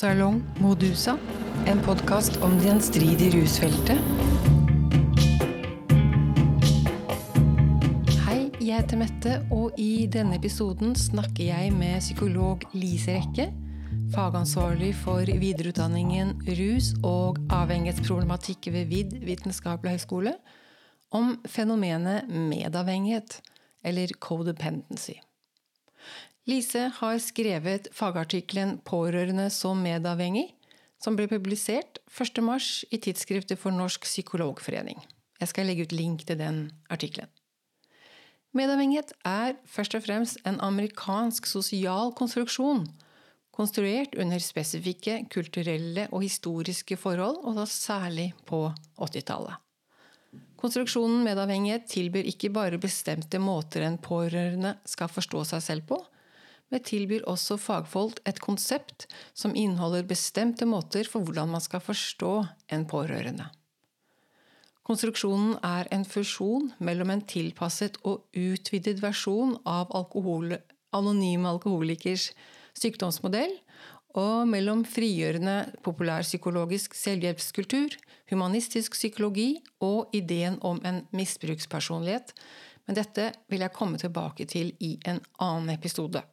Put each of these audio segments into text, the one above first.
Salong Modusa, en podkast om det gjenstridige rusfeltet. Hei, jeg heter Mette, og i denne episoden snakker jeg med psykolog Lise Rekke, fagansvarlig for videreutdanningen rus- og avhengighetsproblematikk ved VID vitenskapelig høgskole, om fenomenet medavhengighet, eller codependency. Lise har skrevet fagartikkelen 'Pårørende som medavhengig', som ble publisert 1.3 i tidsskriftet for Norsk psykologforening. Jeg skal legge ut link til den artikkelen. Medavhengighet er først og fremst en amerikansk sosial konstruksjon, konstruert under spesifikke kulturelle og historiske forhold, og da særlig på 80-tallet. Konstruksjonen medavhengighet tilbyr ikke bare bestemte måter en pårørende skal forstå seg selv på, men tilbyr også fagfolk et konsept som inneholder bestemte måter for hvordan man skal forstå en pårørende. Konstruksjonen er en fusjon mellom en tilpasset og utvidet versjon av alkohol, anonyme alkoholikers sykdomsmodell og mellom frigjørende populærpsykologisk selvhjelpskultur, humanistisk psykologi og ideen om en misbrukspersonlighet, men dette vil jeg komme tilbake til i en annen episode.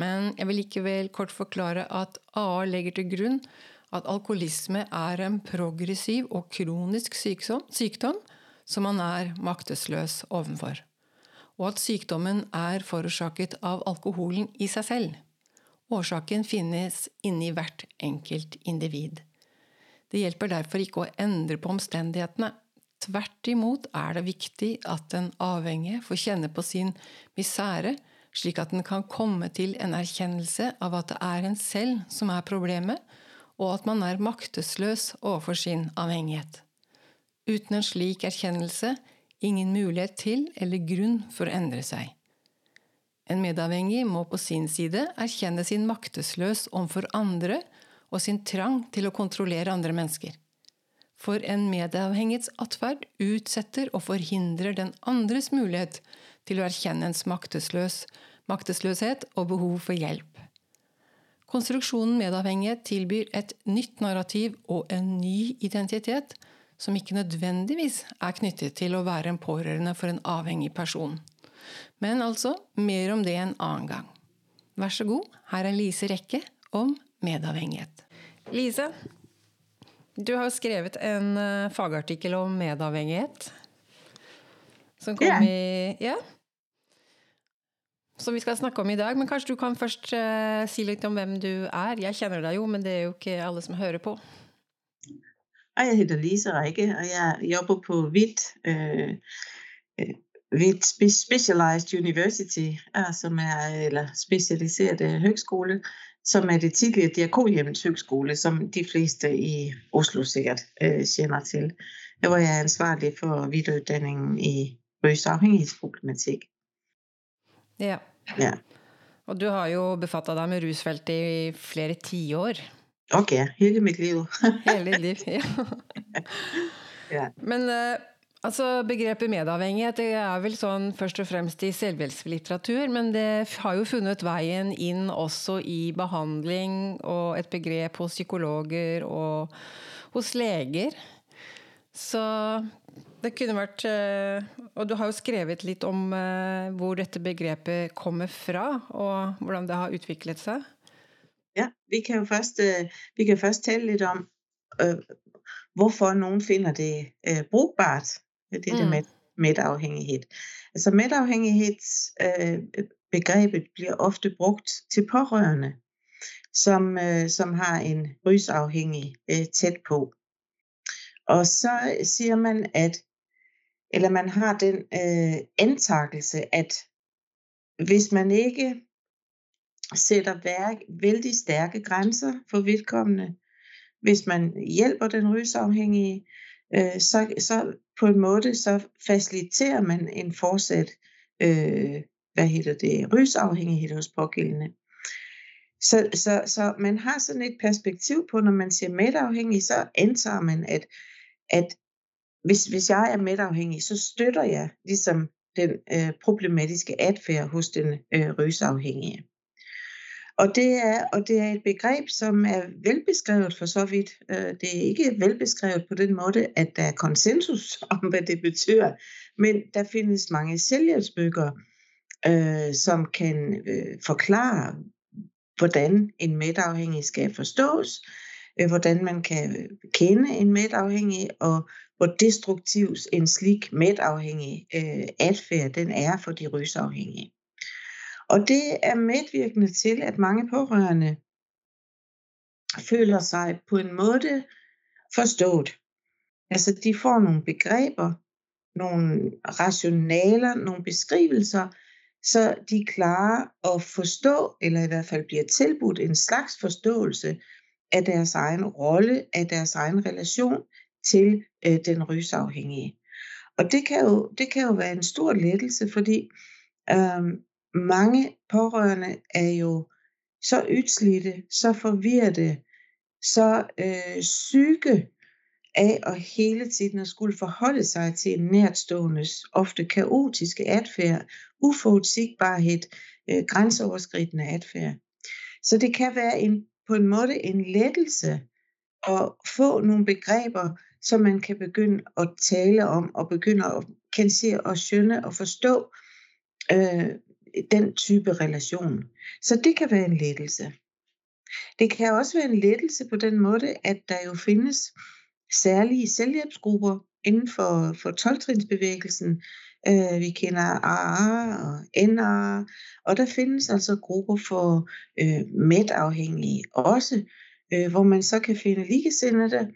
Men jeg vil likevel kort forklare at AA legger til grunn at alkoholisme er en progressiv og kronisk sykdom, sykdom som man er maktesløs overfor, og at sykdommen er forårsaket av alkoholen i seg selv. Årsaken finnes inni hvert enkelt individ. Det hjelper derfor ikke å endre på omstendighetene. Tvert imot er det viktig at den avhengige får kjenne på sin misere slik at den kan komme til en erkjennelse av at det er en selv som er problemet, og at man er maktesløs overfor sin avhengighet. Uten en slik erkjennelse ingen mulighet til eller grunn for å endre seg. En medavhengig må på sin side erkjenne sin maktesløs overfor andre og sin trang til å kontrollere andre mennesker. For en medavhengigs atferd utsetter og forhindrer den andres mulighet til å erkjenne ens maktesløs, maktesløshet og behov for hjelp. Konstruksjonen medavhengighet tilbyr et nytt narrativ og en ny identitet som ikke nødvendigvis er knyttet til å være en pårørende for en avhengig person. Men altså mer om det en annen gang. Vær så god, her er Lise Rekke om medavhengighet. Lise, du har skrevet en eh, fagartikkel om medavhengighet. Som kom yeah. i Ja som vi skal snakke om i dag. Men kanskje du kan først uh, si litt om hvem du er? Jeg kjenner deg jo, men det er jo ikke alle som hører på. Jeg heter Lise Rikke, og jeg jobber på VIT, uh, VIT Specialized University, eh, som er, eller specialiseret høgskole, som er det tidligere Diakonhjemmets høgskole, som de fleste i Oslo sikkert eh, uh, kjenner til. Hvor jeg er ansvarlig for videreutdanningen i røgsafhængighedsproblematik. Ja. Ja. Og du har jo befatta deg med rusfeltet i flere tiår. Ok, hele mitt liv. hele ditt liv, ja. ja. Men uh, altså, begrepet medavhengighet det er vel sånn først og fremst i selvhjelpslitteratur, men det har jo funnet veien inn også i behandling og et begrep hos psykologer og hos leger. Så det kunne vært eh, Og du har jo skrevet litt om eh, hvor dette begrepet kommer fra, og hvordan det har utviklet seg. Ja, vi kan jo først, øh, vi kan først tale litt om øh, hvorfor noen finner det øh, brukbart, det mm. der med medavhengighet. Altså medavhengighedsbegrebet øh, blir ofte brukt til pårørende, som, øh, som har en rusavhengig øh, tæt på. Og så siger man, at eller man har den øh, antakelse, at hvis man ikke sætter værk, vældig stærke grænser for vedkommende, hvis man hjælper den rysafhængige, øh, så, så på en måde så faciliterer man en fortsat øh, hvad hedder det, rysafhængighed hos pågældende. Så, så, så man har sådan et perspektiv på, når man siger medafhængig, så antager man, at, at hvis, hvis jeg er medafhængig, så støtter jeg ligesom den øh, problematiske adfærd hos den øh, rysafhængige. Og det, er, og det er et begreb, som er velbeskrevet for så vidt. Øh, det er ikke velbeskrevet på den måde, at der er konsensus om, hvad det betyder, men der findes mange selvhjælpsbøger, øh, som kan øh, forklare, hvordan en medafhængig skal forstås, øh, hvordan man kan kende en medafhængig, og hvor destruktiv en slik mætafhængig øh, adfærd den er for de rysafhængige. Og det er medvirkende til, at mange pårørende føler sig på en måde forstået. Altså de får nogle begreber, nogle rationaler, nogle beskrivelser, så de klarer at forstå, eller i hvert fald bliver tilbudt en slags forståelse af deres egen rolle, af deres egen relation til øh, den rysafhængige. Og det kan, jo, det kan jo være en stor lettelse, fordi øh, mange pårørende er jo så ytslidte, så forvirrede, så øh, syge af at hele tiden at skulle forholde sig til en nærtståendes ofte kaotiske adfærd, uforudsigbarhed, øh, grænseoverskridende adfærd. Så det kan være en, på en måde en lettelse at få nogle begreber, som man kan begynde at tale om, og begynde at kan se og skønne og forstå øh, den type relation. Så det kan være en lettelse. Det kan også være en lettelse på den måde, at der jo findes særlige selvhjælpsgrupper inden for, for 12-trinsbevægelsen. Øh, vi kender AA og NA, og der findes altså grupper for øh, medafhængige også, øh, hvor man så kan finde ligesindede,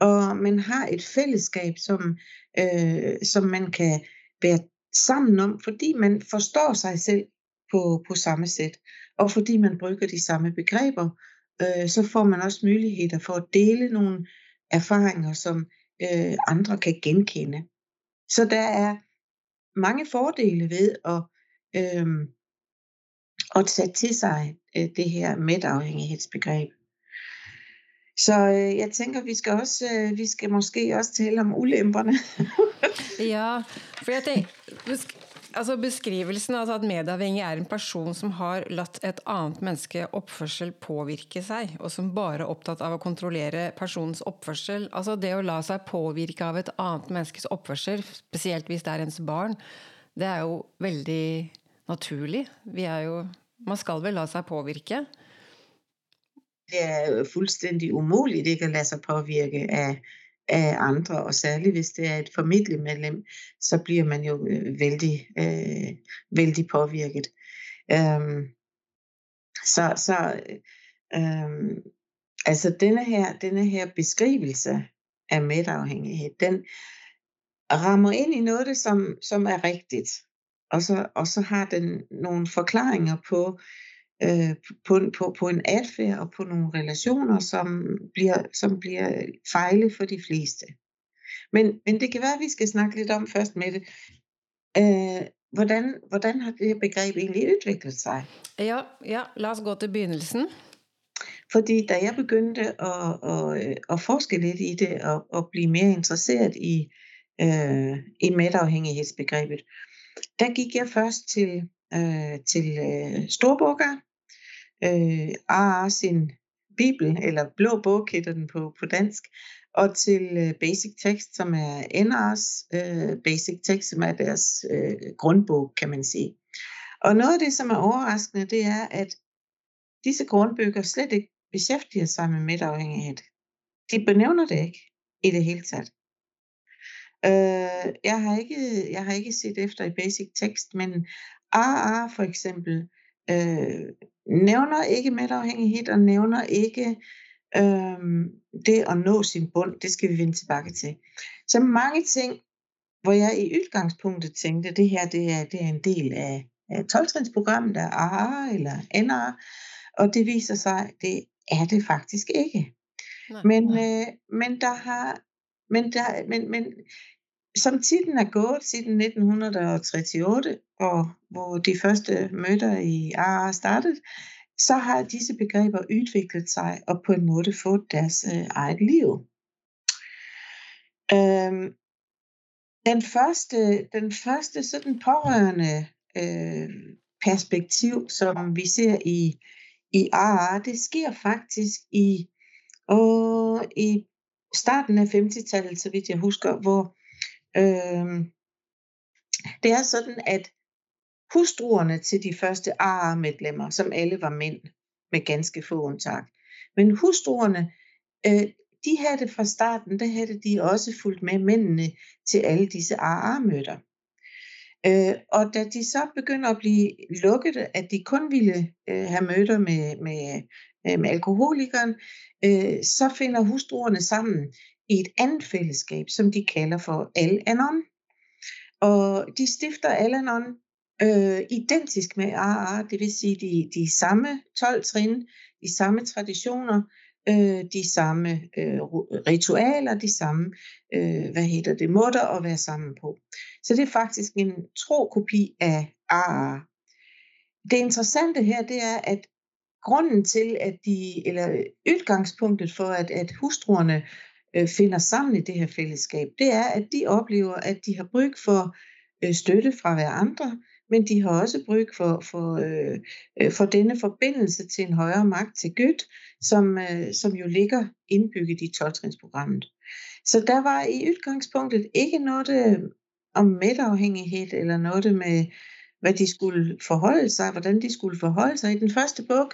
og man har et fællesskab, som, øh, som man kan være sammen om, fordi man forstår sig selv på, på samme sæt, og fordi man bruger de samme begreber, øh, så får man også muligheder for at dele nogle erfaringer, som øh, andre kan genkende. Så der er mange fordele ved at, øh, at tage til sig øh, det her medafhængighedsbegreb. Så øh, jeg tænker, vi skal også, øh, vi skal måske også tale om ulemperne. ja, for jeg tænker, altså beskrivelsen altså at medavhengig er en person som har latt et andet menneske oppførsel påvirke sig, og som bare er optaget av at kontrollere personens oppførsel. Altså det at la sig påvirke av et andet menneskes oppførsel, specielt hvis det er ens barn, det er jo veldig naturligt. Vi er jo, man skal vel la sig påvirke det er fuldstændig umuligt ikke at lade sig påvirke af, af andre, og særligt hvis det er et familiemedlem, så bliver man jo øh, vældig, øh, vældig påvirket. Øhm, så så øhm, altså denne her, denne her beskrivelse af medafhængighed, den rammer ind i noget, som, som er rigtigt. Og så, og så har den nogle forklaringer på, øh, på, på, på en adfærd og på nogle relationer, som bliver, som bliver fejle for de fleste. Men, men det kan være, at vi skal snakke lidt om først med det. Øh, hvordan, hvordan har det her begreb egentlig udviklet sig? Ja, ja, lad os gå til begyndelsen. Fordi da jeg begyndte at, at, at forske lidt i det og, og blive mere interesseret i, øh, i medafhængighedsbegrebet, der gik jeg først til, øh, til øh, Storburger, øh, AA sin Bibel, eller Blå Bog hedder den på, på dansk, og til øh, Basic Text, som er NR's øh, Basic Text, som er deres øh, grundbog, kan man sige. Og noget af det, som er overraskende, det er, at disse grundbøger slet ikke beskæftiger sig med midtafhængighed. De benævner det ikke i det hele taget. Øh, jeg, har ikke, jeg har ikke set efter i Basic Text, men AA for eksempel øh, nævner ikke medafhængighed og nævner ikke øh, det at nå sin bund. Det skal vi vende tilbage til. Så mange ting, hvor jeg i udgangspunktet tænkte, det her det er, det er en del af, af 12-trinsprogrammet af AHA eller NA, og det viser sig, det er det faktisk ikke. Nej, men, nej. Øh, men der har men, der, men, men som tiden er gået siden 1938, og hvor de første møder i AA startede, så har disse begreber udviklet sig og på en måde fået deres øh, eget liv. Øhm, den første, den første sådan pårørende øh, perspektiv, som vi ser i, i AA, det sker faktisk i, åh, i starten af 50-tallet, så vidt jeg husker, hvor øh, det er sådan, at hustruerne til de første AA-medlemmer, som alle var mænd, med ganske få undtag, men hustruerne, øh, de havde det fra starten, der havde de også fulgt med mændene til alle disse AA-møder. Øh, og da de så begynder at blive lukket, at de kun ville øh, have møder med, med, øh, med alkoholikeren, øh, så finder hustruerne sammen i et andet fællesskab, som de kalder for Al-Anon. Og de stifter Al-Anon øh, identisk med AA, det vil sige de, de samme 12 trin, de samme traditioner, øh, de samme øh, ritualer, de samme, øh, hvad hedder det, måder at være sammen på. Så det er faktisk en tro kopi af AA. Det interessante her, det er, at grunden til, at de, eller udgangspunktet for, at, at hustruerne øh, finder sammen i det her fællesskab, det er, at de oplever, at de har brug for øh, støtte fra hver andre, men de har også brug for, for, øh, øh for denne forbindelse til en højere magt, til Gud, som, øh, som jo ligger indbygget i 12-trinsprogrammet. Så der var i udgangspunktet ikke noget øh, om medafhængighed, eller noget med, hvad de skulle forholde sig, hvordan de skulle forholde sig. I den første bog,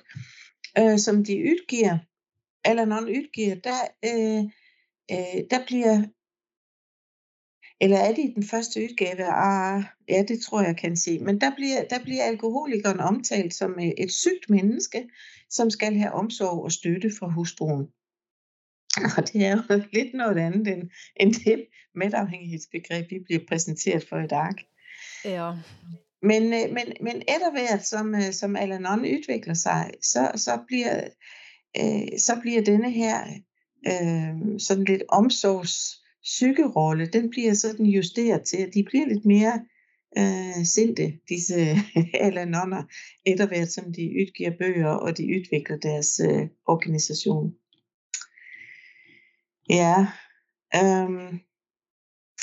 øh, som de udgiver, eller nogen udgiver, der, øh, øh, der bliver eller er det i den første udgave? Ah, ja, det tror jeg kan se. Men der bliver, der bliver alkoholikeren omtalt som øh, et sygt menneske, som skal have omsorg og støtte fra hustruen. Og det er jo lidt noget andet end, end det medafhængighedsbegreb, vi bliver præsenteret for i dag. Ja. Men, øh, men, men etter hvert, som, øh, som Alanon udvikler sig, så, så, bliver, øh, så bliver denne her øh, sådan lidt omsorgs psykerolle, den bliver sådan justeret til, at de bliver lidt mere øh, sindte, disse alanonner, etter hvert som de udgiver bøger, og de udvikler deres øh, organisation. Ja, um,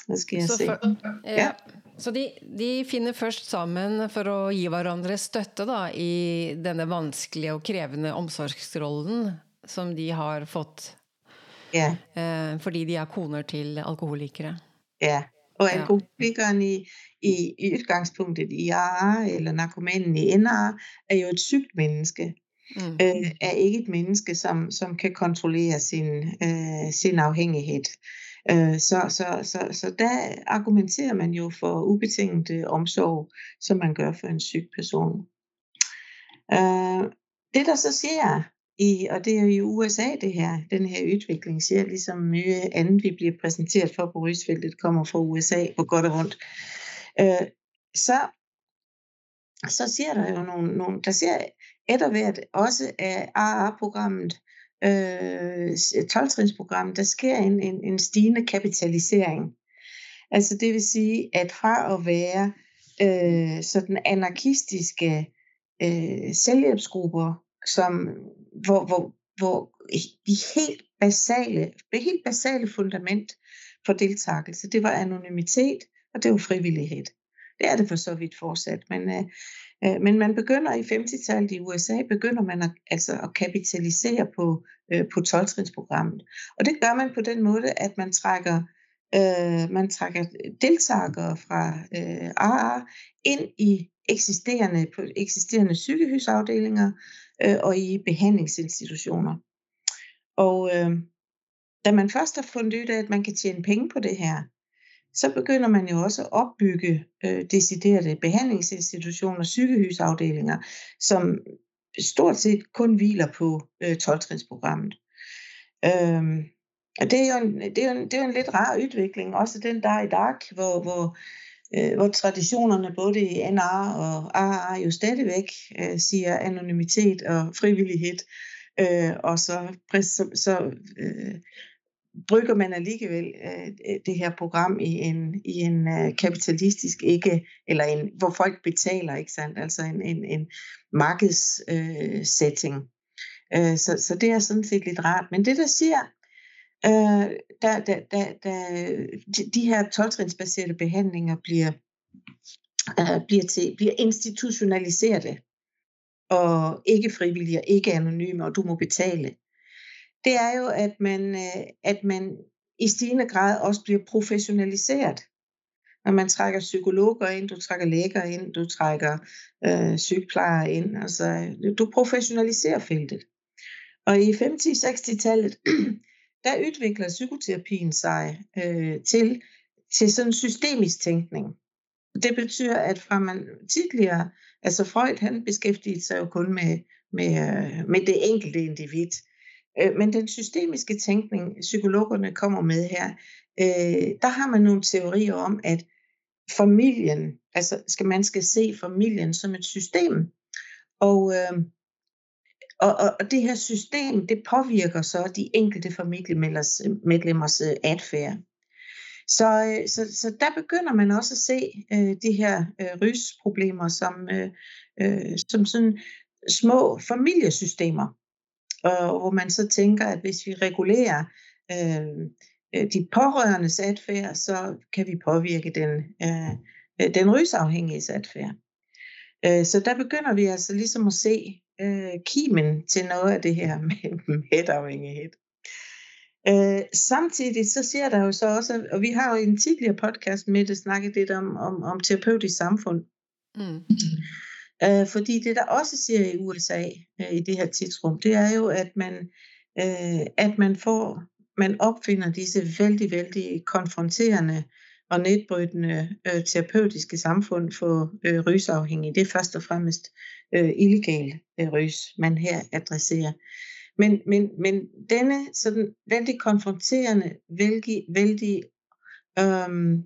hvad skal jeg så se? For, ja. ja. Så de, de finner først sammen for at give hverandre støtte da, i denne vanskelige og krevende omsorgsrollen, som de har fått Ja. Eh, fordi de er koner til alkoholikere. Ja, og alkoholikeren i, i, i udgangspunktet i AA, eller narkomanen i NA, er jo et sygt menneske. Mm. Øh, er ikke et menneske, som, som kan kontrollere sin, øh, sin afhængighed. Øh, så, så, så, så der argumenterer man jo for ubetinget omsorg, som man gør for en syg person. Øh, det der så sker, i, og det er jo i USA det her, den her udvikling siger, ligesom mye andet vi bliver præsenteret for på Rysfeltet, kommer fra USA på godt og ondt. Øh, så, så siger der jo nogle, nogle der ser etterhvert også af AA-programmet, øh, 12-trinsprogrammet, der sker en, en, en stigende kapitalisering. Altså det vil sige, at fra at være øh, sådan anarkistiske øh, selvhjælpsgrupper, som, hvor, hvor, hvor de helt basale, det helt basale fundament for deltagelse, det var anonymitet, og det var frivillighed. Det er det for så vidt fortsat, men, øh, øh men man begynder i 50-tallet i USA, begynder man at, altså at kapitalisere på, øh, på 12-trinsprogrammet. Og det gør man på den måde, at man trækker, øh, man trækker deltagere fra øh, AA ind i eksisterende, på eksisterende sygehusafdelinger, øh, og i behandlingsinstitutioner. Og øh, da man først har fundet ud af, at man kan tjene penge på det her, så begynder man jo også at opbygge øh, deciderede behandlingsinstitutioner, sygehusafdelinger, som stort set kun hviler på øh, 12-trinsprogrammet. Øh, og det er, jo en, det, er jo en, det er jo en lidt rar udvikling, også den der i dag, hvor, hvor øh, hvor traditionerne både i NR og AR jo stadigvæk øh, siger anonymitet og frivillighed, øh, og så, så, så øh, brygger man alligevel øh, det her program i en, i en øh, kapitalistisk ikke, eller en, hvor folk betaler, ikke sandt? Altså en, en, en markedssetting. Øh, setting. øh, så, så det er sådan set lidt rart. Men det, der siger, øh, da, da, da, da de, de her 12 behandlinger bliver, øh, bliver, til, bliver institutionaliseret, og ikke frivillige og ikke anonyme, og du må betale, det er jo, at man, øh, at man i stigende grad også bliver professionaliseret. Når man trækker psykologer ind, du trækker læger ind, du trækker øh, sygeplejer ind, altså du professionaliserer feltet. Og i 50-60-tallet, der udvikler psykoterapien sig øh, til, til sådan systemisk tænkning. Det betyder, at fra man tidligere, altså Freud han beskæftigede sig jo kun med, med, øh, med det enkelte individ. Øh, men den systemiske tænkning, psykologerne kommer med her, øh, der har man nogle teorier om, at familien, altså skal man skal se familien som et system, og, øh, og, og, og det her system, det påvirker så de enkelte familiemedlemmers medlemmers øh, adfærd. Så, øh, så, så der begynder man også at se øh, de her øh, rysproblemer som, øh, øh, som sådan små familiesystemer, og hvor man så tænker, at hvis vi regulerer øh, øh de pårørendes adfærd, så kan vi påvirke den, øh den rysafhængige adfærd. Øh, så der begynder vi altså ligesom at se øh, kimen til noget af det her med mætafhængighed. Øh, samtidig så ser der jo så også, og vi har jo i en tidligere podcast med det snakket lidt om, om, om terapeutisk samfund. Mm. Øh, fordi det der også siger i USA øh, i det her tidsrum, det er jo, at man, øh, at man får, man opfinder disse vældig, vældig konfronterende og nedbrydende øh, terapeutiske samfund for øh, rysafhængige. Det er først og fremmest øh, illegal øh, rys, man her adresserer. Men, men, men denne sådan vældig konfronterende, vældig, vældig øhm,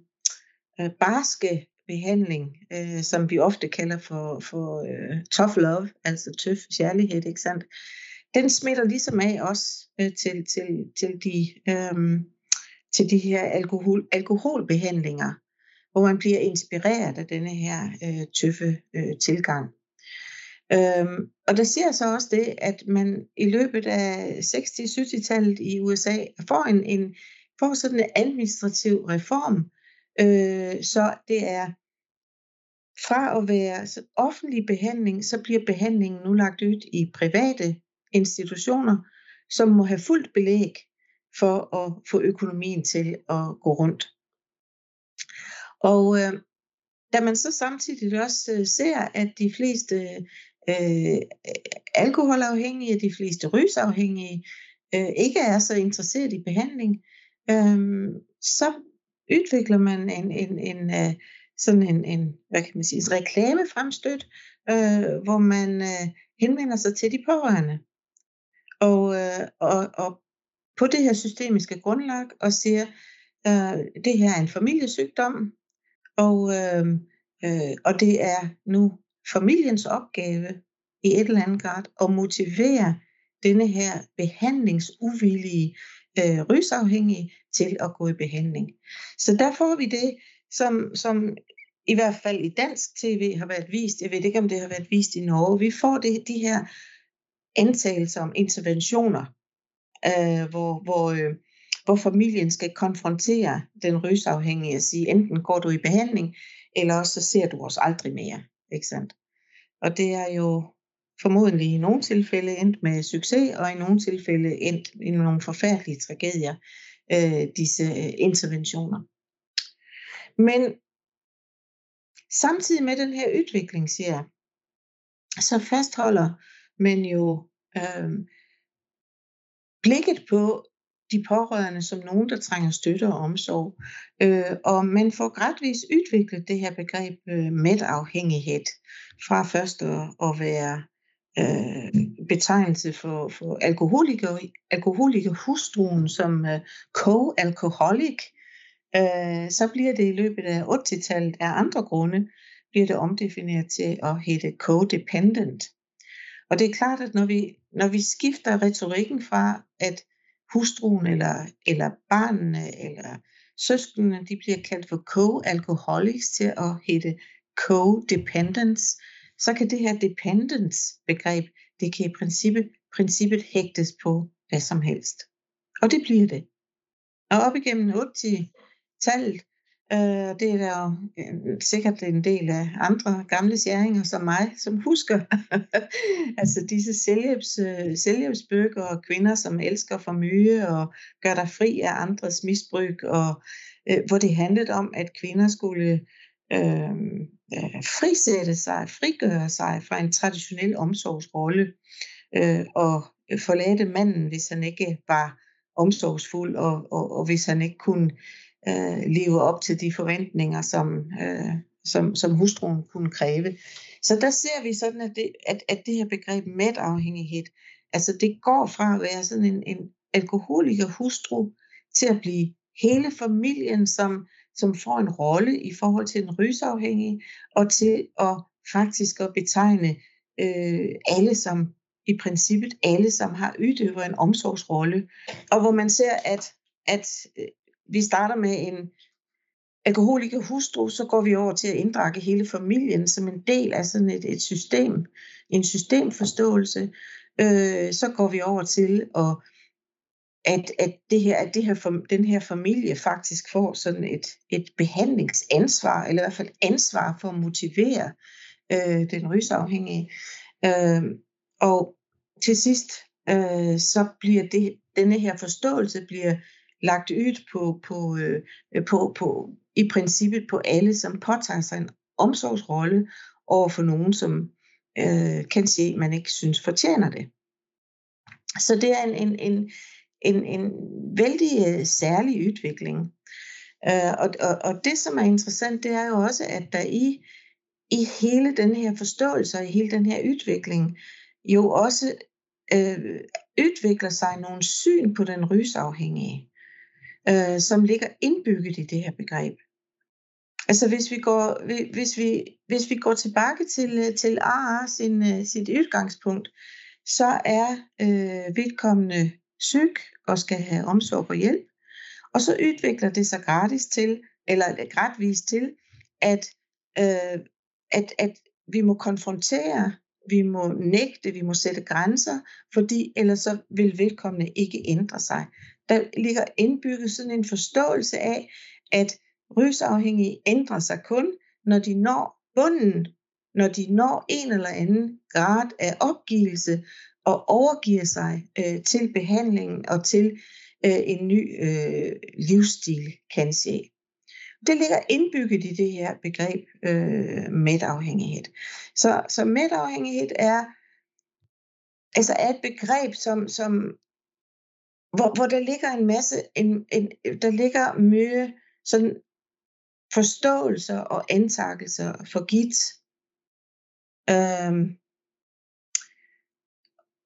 øh, barske behandling, øh, som vi ofte kalder for, for øh, tough love, altså tøf kærlighed, ikke sandt? Den smitter ligesom af også øh, til, til, til, de, øh, til de her alkohol, alkoholbehandlinger, hvor man bliver inspireret af denne her øh, tøffe øh, tilgang. Øhm, og der siger så også det, at man i løbet af 60-70-tallet i USA får en, en får sådan en administrativ reform, øh, så det er fra at være offentlig behandling, så bliver behandlingen nu lagt ud i private institutioner, som må have fuldt belæg for at få økonomien til at gå rundt. Og øh, da man så samtidig også øh, ser, at de fleste øh, alkoholafhængige, de fleste rysafhængige, øh, ikke er så interesseret i behandling, øh, så udvikler man en, en, en øh, sådan en, en, hvad kan man sige, en reklamefremstød, øh, hvor man øh, henvender sig til de pårørende. Og, øh, og, og på det her systemiske grundlag og siger, øh, det her er en familiesygdom, og, øh, øh, og det er nu familiens opgave i et eller andet grad at motivere denne her behandlingsuvillige øh, rysafhængige til at gå i behandling. Så der får vi det, som, som i hvert fald i dansk tv har været vist, jeg ved ikke om det har været vist i Norge, vi får det, de her antagelser om interventioner, øh, hvor, hvor, øh, hvor familien skal konfrontere den rysafhængige og sige, enten går du i behandling, eller også så ser du os aldrig mere. Ikke sandt? Og det er jo formodentlig i nogle tilfælde endt med succes, og i nogle tilfælde endt i nogle forfærdelige tragedier, øh, disse øh, interventioner. Men samtidig med den her udvikling, siger jeg, så fastholder man jo øh, blikket på de pårørende som nogen, der trænger støtte og omsorg. Øh, og man får gradvis udviklet det her begreb øh, mætafhængighed fra først at, at være øh, betegnelse for, for alkoholiker, alkoholiker hustruen som øh, co-alkoholik, øh, så bliver det i løbet af 80-tallet af andre grunde, bliver det omdefineret til at hedde codependent. Og det er klart, at når vi, når vi skifter retorikken fra, at hustruen eller, eller barnene eller søskende, de bliver kaldt for co-alcoholics til at hedde co-dependence, så kan det her dependence-begreb, det kan i princippet, princippet hægtes på hvad som helst. Og det bliver det. Og op igennem 80-tallet, Øh, det er der jo øh, sikkert en del af andre gamle sjæringer som mig, som husker. Altså disse selvhjælps, øh, selvhjælpsbøger og kvinder, som elsker for mye og gør dig fri af andres misbrug, og øh, hvor det handlede om, at kvinder skulle øh, øh, frisætte sig, frigøre sig fra en traditionel omsorgsrolle øh, og forlade manden, hvis han ikke var omsorgsfuld, og, og, og hvis han ikke kunne øh, leve op til de forventninger, som, øh, som, som hustruen kunne kræve. Så der ser vi sådan, at det, at, at det her begreb mætafhængighed, altså det går fra at være sådan en, en alkoholiker hustru til at blive hele familien, som, som får en rolle i forhold til en rysafhængig, og til at faktisk at betegne øh, alle som i princippet alle, som har udøvet en omsorgsrolle, og hvor man ser, at, at vi starter med en alkoholiker hustru, så går vi over til at inddrage hele familien som en del af sådan et, et system, en systemforståelse. Øh, så går vi over til at at, at, det her, at det her, den her familie faktisk får sådan et, et behandlingsansvar, eller i hvert fald ansvar for at motivere øh, den rysafhængige. Øh, og til sidst, øh, så bliver det, denne her forståelse bliver lagt ud på, på, øh, på, på, i princippet på alle, som påtager sig en omsorgsrolle over for nogen, som øh, kan se, at man ikke synes fortjener det. Så det er en, en, en, en, en vældig øh, særlig udvikling. Øh, og, og, og det, som er interessant, det er jo også, at der i, i hele den her forståelse og i hele den her udvikling, jo også øh, udvikler sig nogle syn på den rysafhængige øh, som ligger indbygget i det her begreb. Altså hvis vi går, hvis vi, hvis vi går tilbage til, øh, til AA sin, øh, sit udgangspunkt, så er øh, vedkommende syg og skal have omsorg og hjælp. Og så udvikler det sig gratis til, eller gradvist til, at, øh, at, at vi må konfrontere, vi må nægte, vi må sætte grænser, fordi ellers så vil vedkommende ikke ændre sig der ligger indbygget sådan en forståelse af, at rusafhængige ændrer sig kun, når de når bunden, når de når en eller anden grad af opgivelse og overgiver sig øh, til behandlingen og til øh, en ny øh, livsstil, kan se. Det ligger indbygget i det her begreb øh, mætafhængighed. Så, så mætafhængighed er, altså er et begreb, som, som hvor, hvor der ligger en masse, en, en, der ligger mye sådan forståelser og antagelser for git. Øhm,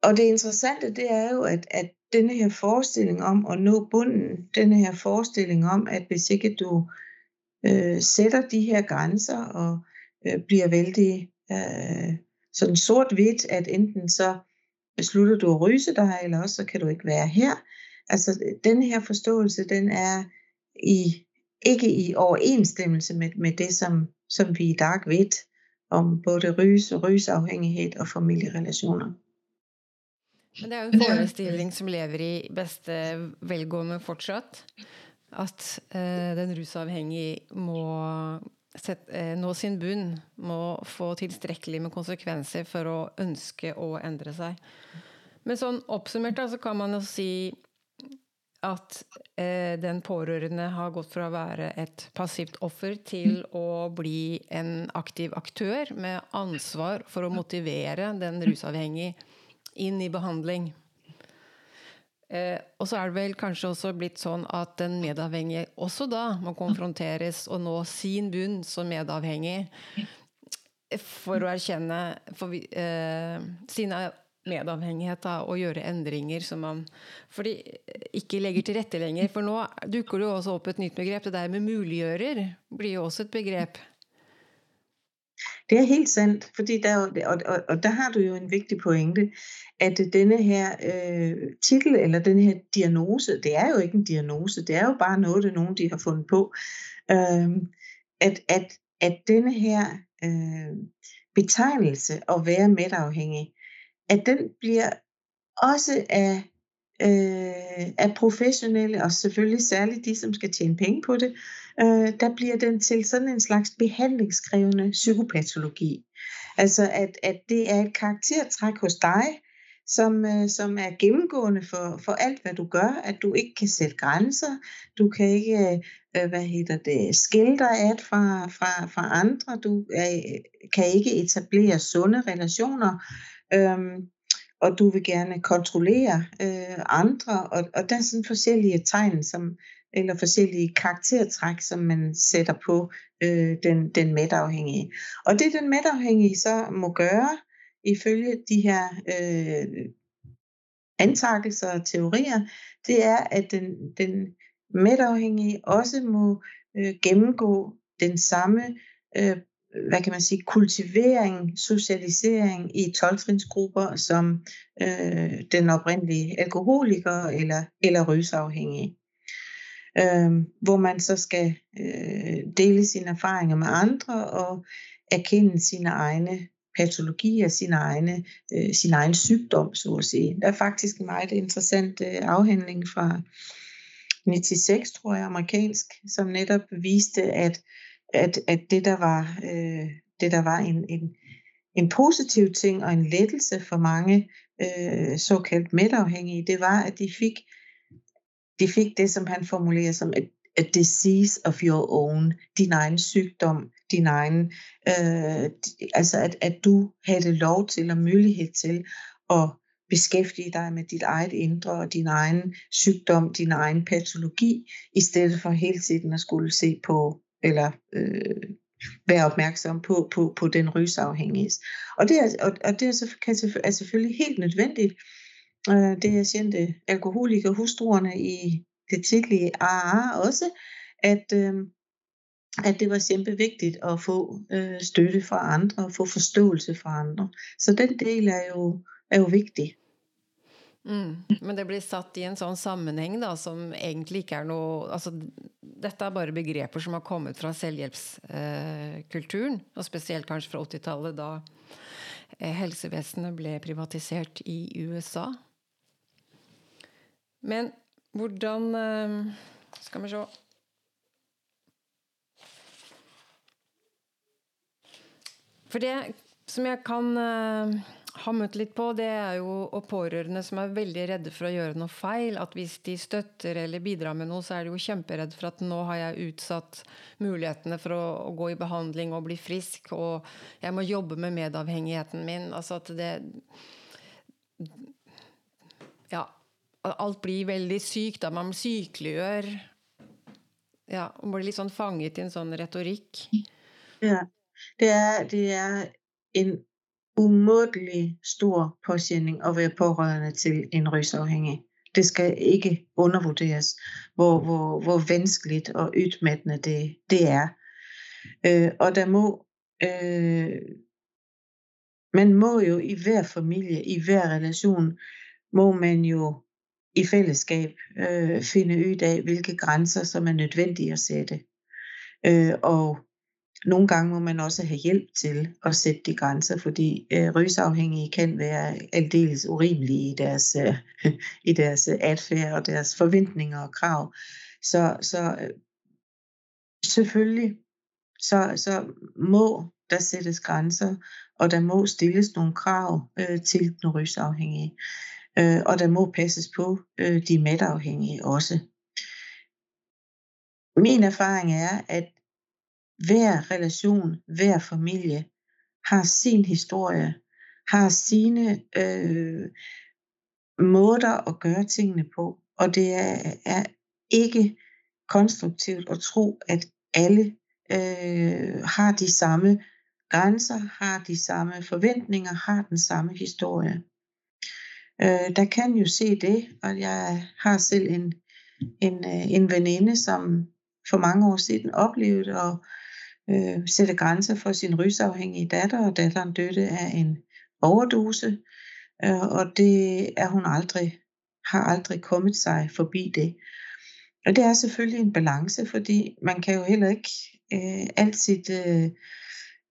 og det interessante, det er jo, at, at denne her forestilling om at nå bunden, denne her forestilling om, at hvis ikke du øh, sætter de her grænser og øh, bliver vældig øh, sådan sort-hvidt, at enten så beslutter du at ryse dig, eller også så kan du ikke være her. Altså, den her forståelse, den er i, ikke i overensstemmelse med, med det, som, som vi i dag ved om både rys og rysafhængighed og familierelationer. Men det er jo en forestilling som lever i bedste velgående fortsatt. At eh, den rusavhengige må Eh, nå sin bunn, må få tilstrækkeligt med konsekvenser for at ønske at ændre sig. Men sådan opsummert da, så kan man jo sige, at eh, den pårørende har gått fra at være et passivt offer til at bli en aktiv aktør med ansvar for at motivere den rusavhængige ind i behandling. Eh, og så er det vel kanskje også blitt sånn at den medavhengige også da må konfronteres og nå sin bunn som medavhengig for å erkjenne for, eh, sine medavhengighet da, og gjøre endringer som man fordi ikke legger til rette lenger. For nå dukker det jo også opp et nytt begrep. Det der med muliggjører blir jo også et begrep. Det er helt sandt, fordi der, og, og, og der har du jo en vigtig pointe, at denne her øh, titel, eller den her diagnose, det er jo ikke en diagnose, det er jo bare noget, det nogen de har fundet på, øh, at, at, at denne her øh, betegnelse at være medafhængig, at den bliver også af øh, af professionelle, og selvfølgelig særligt de, som skal tjene penge på det, øh, der bliver den til sådan en slags behandlingskrævende psykopatologi. Altså at, at det er et karaktertræk hos dig, som, øh, som er gennemgående for, for alt, hvad du gør, at du ikke kan sætte grænser, du kan ikke, øh, øh hvad hedder det, skille dig af fra, fra, fra andre, du øh, kan ikke etablere sunde relationer, øh, og du vil gerne kontrollere øh, andre, og, og der er sådan forskellige tegn, som, eller forskellige karaktertræk, som man sætter på øh, den, den medafhængige. Og det den medafhængige så må gøre, ifølge de her øh, antagelser og teorier, det er, at den, den medafhængige også må øh, gennemgå den samme øh, hvad kan man sige, kultivering, socialisering i 12 som øh, den oprindelige alkoholiker eller, eller rysafhængige. Øh, hvor man så skal øh, dele sine erfaringer med andre og erkende sine egne patologier, sin, egne, øh, sin egen sygdom, så at sige. Der er faktisk en meget interessant øh, afhandling fra 96, tror jeg, amerikansk, som netop viste, at, at, at det der var, øh, det der var en, en, en positiv ting og en lettelse for mange øh, såkaldt medafhængige, det var, at de fik, de fik det, som han formulerer som et a disease of your own, din egen sygdom, din egen, øh, altså at, at du havde lov til og mulighed til at beskæftige dig med dit eget indre og din egen sygdom, din egen patologi, i stedet for hele tiden at skulle se på, eller øh, være opmærksom på, på, på den rysafhængige. Og det er, og, og det er, så, kan, er selvfølgelig helt nødvendigt. Øh, det er sjældent alkoholiker hustruerne i det tidlige AA også, at, øh, at det var simpelthen vigtigt at få øh, støtte fra andre og få forståelse fra andre. Så den del er jo, er jo vigtig. Mm. Men det blir satt i en sånn sammenheng da, som egentlig ikke er noe altså, Dette er bare begreper som har kommet fra selvhjelpskulturen, eh, og spesielt kanskje fra 80-tallet, da eh, helsevesenet ble privatisert i USA. Men hvordan eh, Skal vi se For det som jeg kan eh, ha møtt litt på, det er jo og pårørende som er veldig redde for å gjøre noe feil. At hvis de støtter eller bidrar med noe, så er de jo kjemperedde for at nå har jeg utsatt mulighetene for å, å, gå i behandling og bli frisk, og jeg må jobbe med medavhengigheten min. Altså at det Ja, alt blir veldig sykt, da man sykeliggjør Ja, man blir litt sånn fanget i en sånn retorikk. Ja. Det er, det er en umådelig stor påsætning at være pårørende til en rysafhængig. Det skal ikke undervurderes, hvor, hvor, hvor vanskeligt og ytmættende det, det er. Øh, og der må, øh, man må jo i hver familie, i hver relation, må man jo i fællesskab øh, finde ud af, hvilke grænser, som er nødvendige at sætte. Øh, og nogle gange må man også have hjælp til at sætte de grænser, fordi øh, rysafhængige kan være aldeles urimelige i deres, øh, i deres adfærd og deres forventninger og krav. Så, så øh, selvfølgelig så, så må der sættes grænser, og der må stilles nogle krav øh, til den rysafhængige øh, og der må passes på øh, de mætafhængige også. Min erfaring er, at hver relation, hver familie har sin historie, har sine øh, måder at gøre tingene på, og det er, er ikke konstruktivt at tro, at alle øh, har de samme grænser, har de samme forventninger, har den samme historie. Øh, der kan jo se det, og jeg har selv en, en, øh, en veninde, som for mange år siden oplevede at øh, sætte grænser for sin rysafhængige datter, og datteren døde af en overdose, øh, og det er hun aldrig, har aldrig kommet sig forbi det. Og det er selvfølgelig en balance, fordi man kan jo heller ikke øh, altid øh,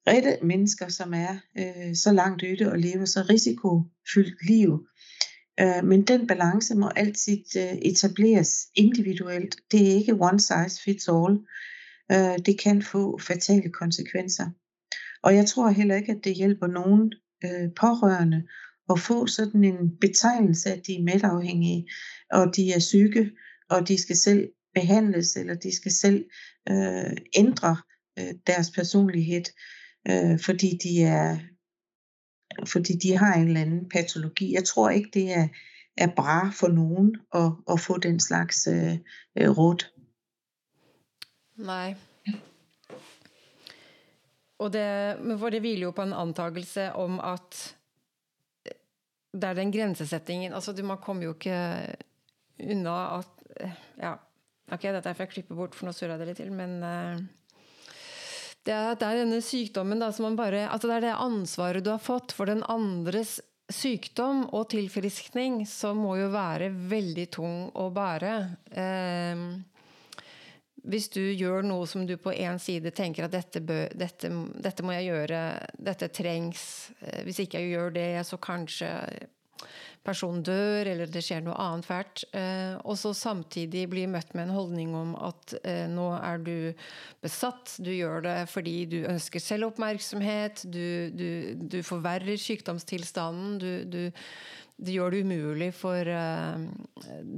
rette mennesker, som er øh, så langt ude og lever så risikofyldt liv Øh, men den balance må altid øh, etableres individuelt. Det er ikke one size fits all. Øh, det kan få fatale konsekvenser. Og jeg tror heller ikke, at det hjælper nogen øh, pårørende at få sådan en betegnelse, at de er medafhængige, og de er syge, og de skal selv behandles, eller de skal selv øh, ændre øh, deres personlighed, øh, fordi de er fordi de har en eller anden patologi. Jeg tror ikke, det er, er bra for nogen at, at få den slags øh, øh, råd. Nej. Og det, men for det hviler jo på en antagelse om at det er den grensesettingen, altså du, man kommer jo ikke unna at, ja, ok, dette får jeg klippe bort, for nu surrer det litt til, men uh, det er, det er denne sykdommen da, som man bare Altså det er det ansvaret du har fått for den andres sykdom og tilfriskning, som må jo være veldig tung å bære. Uh, hvis du gjør noe som du på en side tænker, at dette, bør, dette, dette må jeg gøre, dette trengs, eh, hvis ikke jeg gør det, så kanskje person dør, eller det sker noe annet fælt. Eh, og så samtidig bli møtt med en holdning om at eh, nå er du besatt, du gjør det fordi du ønsker selvoppmerksomhet, du, du, du forverrer sykdomstilstanden, du, du, det gjør det umulig for eh,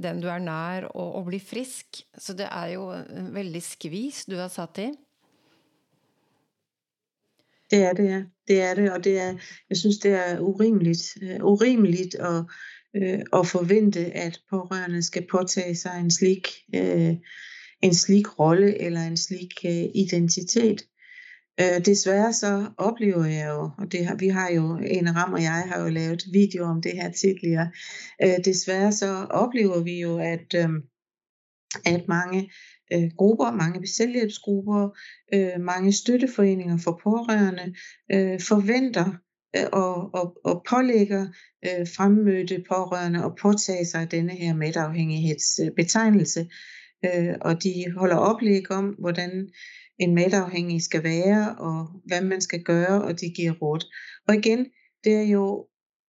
den du er nær å, å, bli frisk. Så det er jo en veldig skvis du har satt i. Det er det, ja. Det er det, og det er, jeg synes, det er urimeligt, uh, urimeligt at, uh, at forvente, at pårørende skal påtage sig en slik, uh, en slik rolle eller en slik uh, identitet. Uh, desværre så oplever jeg jo, og det har, vi har jo, en Ram og jeg har jo lavet video om det her tidligere, uh, desværre så oplever vi jo, at, uh, at mange øh, grupper, mange selvhjælpsgrupper, øh, mange støtteforeninger for pårørende øh, forventer øh, og, og, og pålægger øh, fremmødte pårørende at påtage sig denne her medafhængighedsbetegnelse. Øh, og de holder oplæg om, hvordan en medafhængig skal være, og hvad man skal gøre, og de giver råd. Og igen, det er jo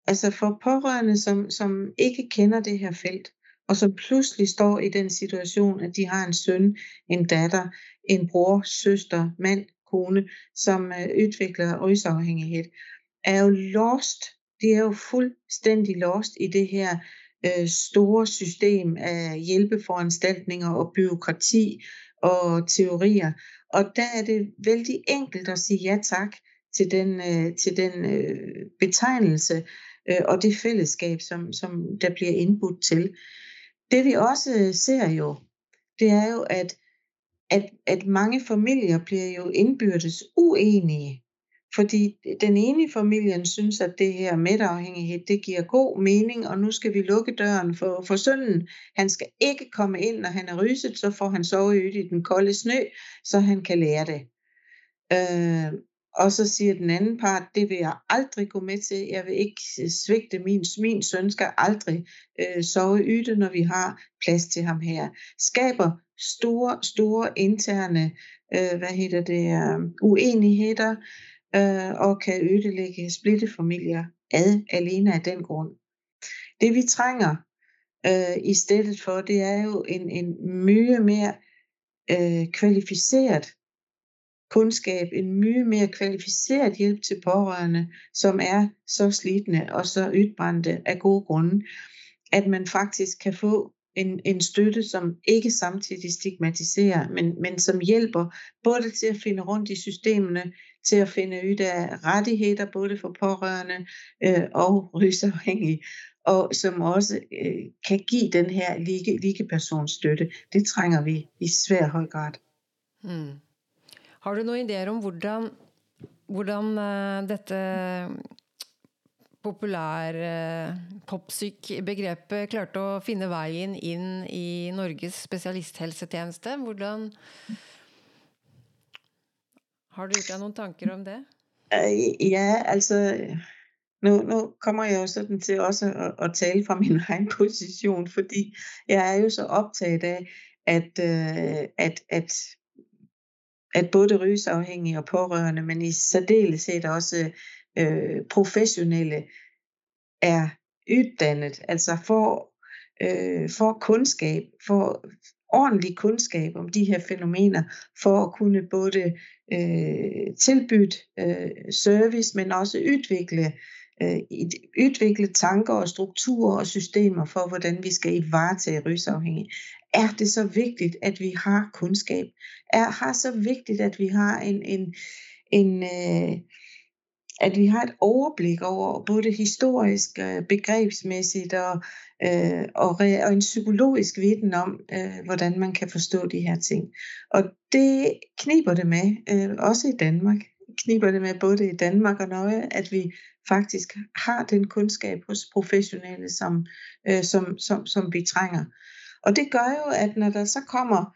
altså for pårørende, som, som ikke kender det her felt, og som pludselig står i den situation, at de har en søn, en datter, en bror, søster, mand, kone, som øh, udvikler rysafhængighed, er jo lost. De er jo fuldstændig lost i det her øh, store system af hjælpeforanstaltninger og byråkrati og teorier. Og der er det vældig enkelt at sige ja tak til den, øh, til den øh, betegnelse øh, og det fællesskab, som, som der bliver indbudt til. Det vi også øh, ser jo, det er jo, at, at, at mange familier bliver jo indbyrdes uenige. Fordi den ene i familien synes, at det her medafhængighed, det giver god mening, og nu skal vi lukke døren for, for sønnen. Han skal ikke komme ind, når han er ryset, så får han sove i den kolde snø, så han kan lære det. Øh, og så siger den anden part, det vil jeg aldrig gå med til. Jeg vil ikke øh, svigte min, min søn skal aldrig øh, sove yde, når vi har plads til ham her. Skaber store, store interne øh, hvad hedder det, øh, uenigheder øh, og kan ødelægge splittefamilier ad alene af den grund. Det vi trænger øh, i stedet for, det er jo en, en mye mere øh, kvalificeret kundskab, en mye mere kvalificeret hjælp til pårørende, som er så slidende og så ytbrændte af gode grunde, at man faktisk kan få en, en støtte, som ikke samtidig stigmatiserer, men, men som hjælper både til at finde rundt i systemerne, til at finde ud af rettigheder, både for pårørende øh, og rysafhængige, og som også øh, kan give den her like, like personsstøtte. Det trænger vi i svær høj grad. Hmm. Har du noen ideer om hvordan, hvordan uh, dette populær eh, uh, popsyk-begrepet klarte å finne veien inn i Norges spesialisthelsetjeneste? Hvordan Har du gjort deg noen tanker om det? Uh, ja, altså nu, nu kommer jeg jo sådan til også at, at tale fra min egen position, fordi jeg er jo så optaget af, at, uh, at, at at både rygelsesafhængige og pårørende, men i særdeleshed også øh, professionelle, er uddannet, altså får, øh, får kundskab, får ordentlig kundskab om de her fænomener, for at kunne både øh, tilbyde øh, service, men også udvikle øh, udvikle tanker og strukturer og systemer for, hvordan vi skal varetage rysafhængige. Er det så vigtigt, at vi har kundskab? Er har så vigtigt, at vi har en, en, en øh, at vi har et overblik over både historisk, øh, begrebsmæssigt og, øh, og, og en psykologisk viden om, øh, hvordan man kan forstå de her ting. Og det kniber det med, øh, også i Danmark. Kniber det med både i Danmark og Norge, at vi faktisk har den kundskab hos professionelle, som, øh, som, som, som vi trænger. Og det gør jo, at når der så kommer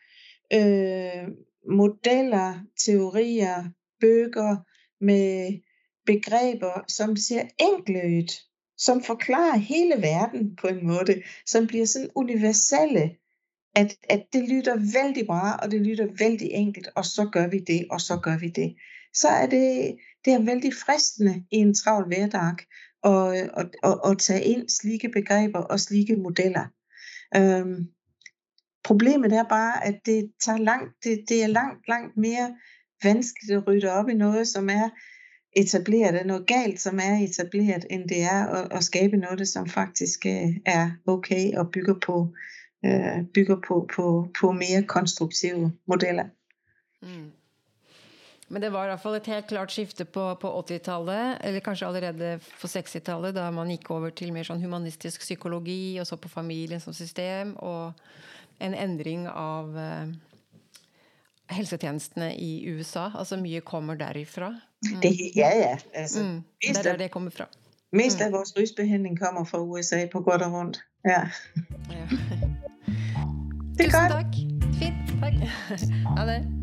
øh, modeller, teorier, bøger med begreber, som ser enkle ud, som forklarer hele verden på en måde, som bliver sådan universelle, at, at det lytter vældig bra, og det lytter vældig enkelt, og så gør vi det, og så gør vi det. Så er det, det er vældig fristende i en travl hverdag at, at, at, at tage ind slike begreber og slike modeller. Øhm, problemet er bare, at det tager langt, det, det er langt, langt mere vanskeligt at rydde op i noget, som er etableret, er noget galt, som er etableret, end det er at, at skabe noget, som faktisk øh, er okay og bygger på, øh, bygger på, på, på mere konstruktive modeller. Mm. Men det var i hvert fall et helt klart skifte på, på 80-tallet, eller kanskje allerede på 60-tallet, da man gikk over til mer sånn humanistisk psykologi, og så på familien som system, og en endring av eh, helsetjenestene i USA. Altså mye kommer derifra. Mm. Det, ja, ja. Altså, mm. Det er der det kommer fra. Mest mm. af vores rysbehandling kommer fra USA på godt og rundt. Ja. ja. det er Tusen godt. takk. Fint. Ha det.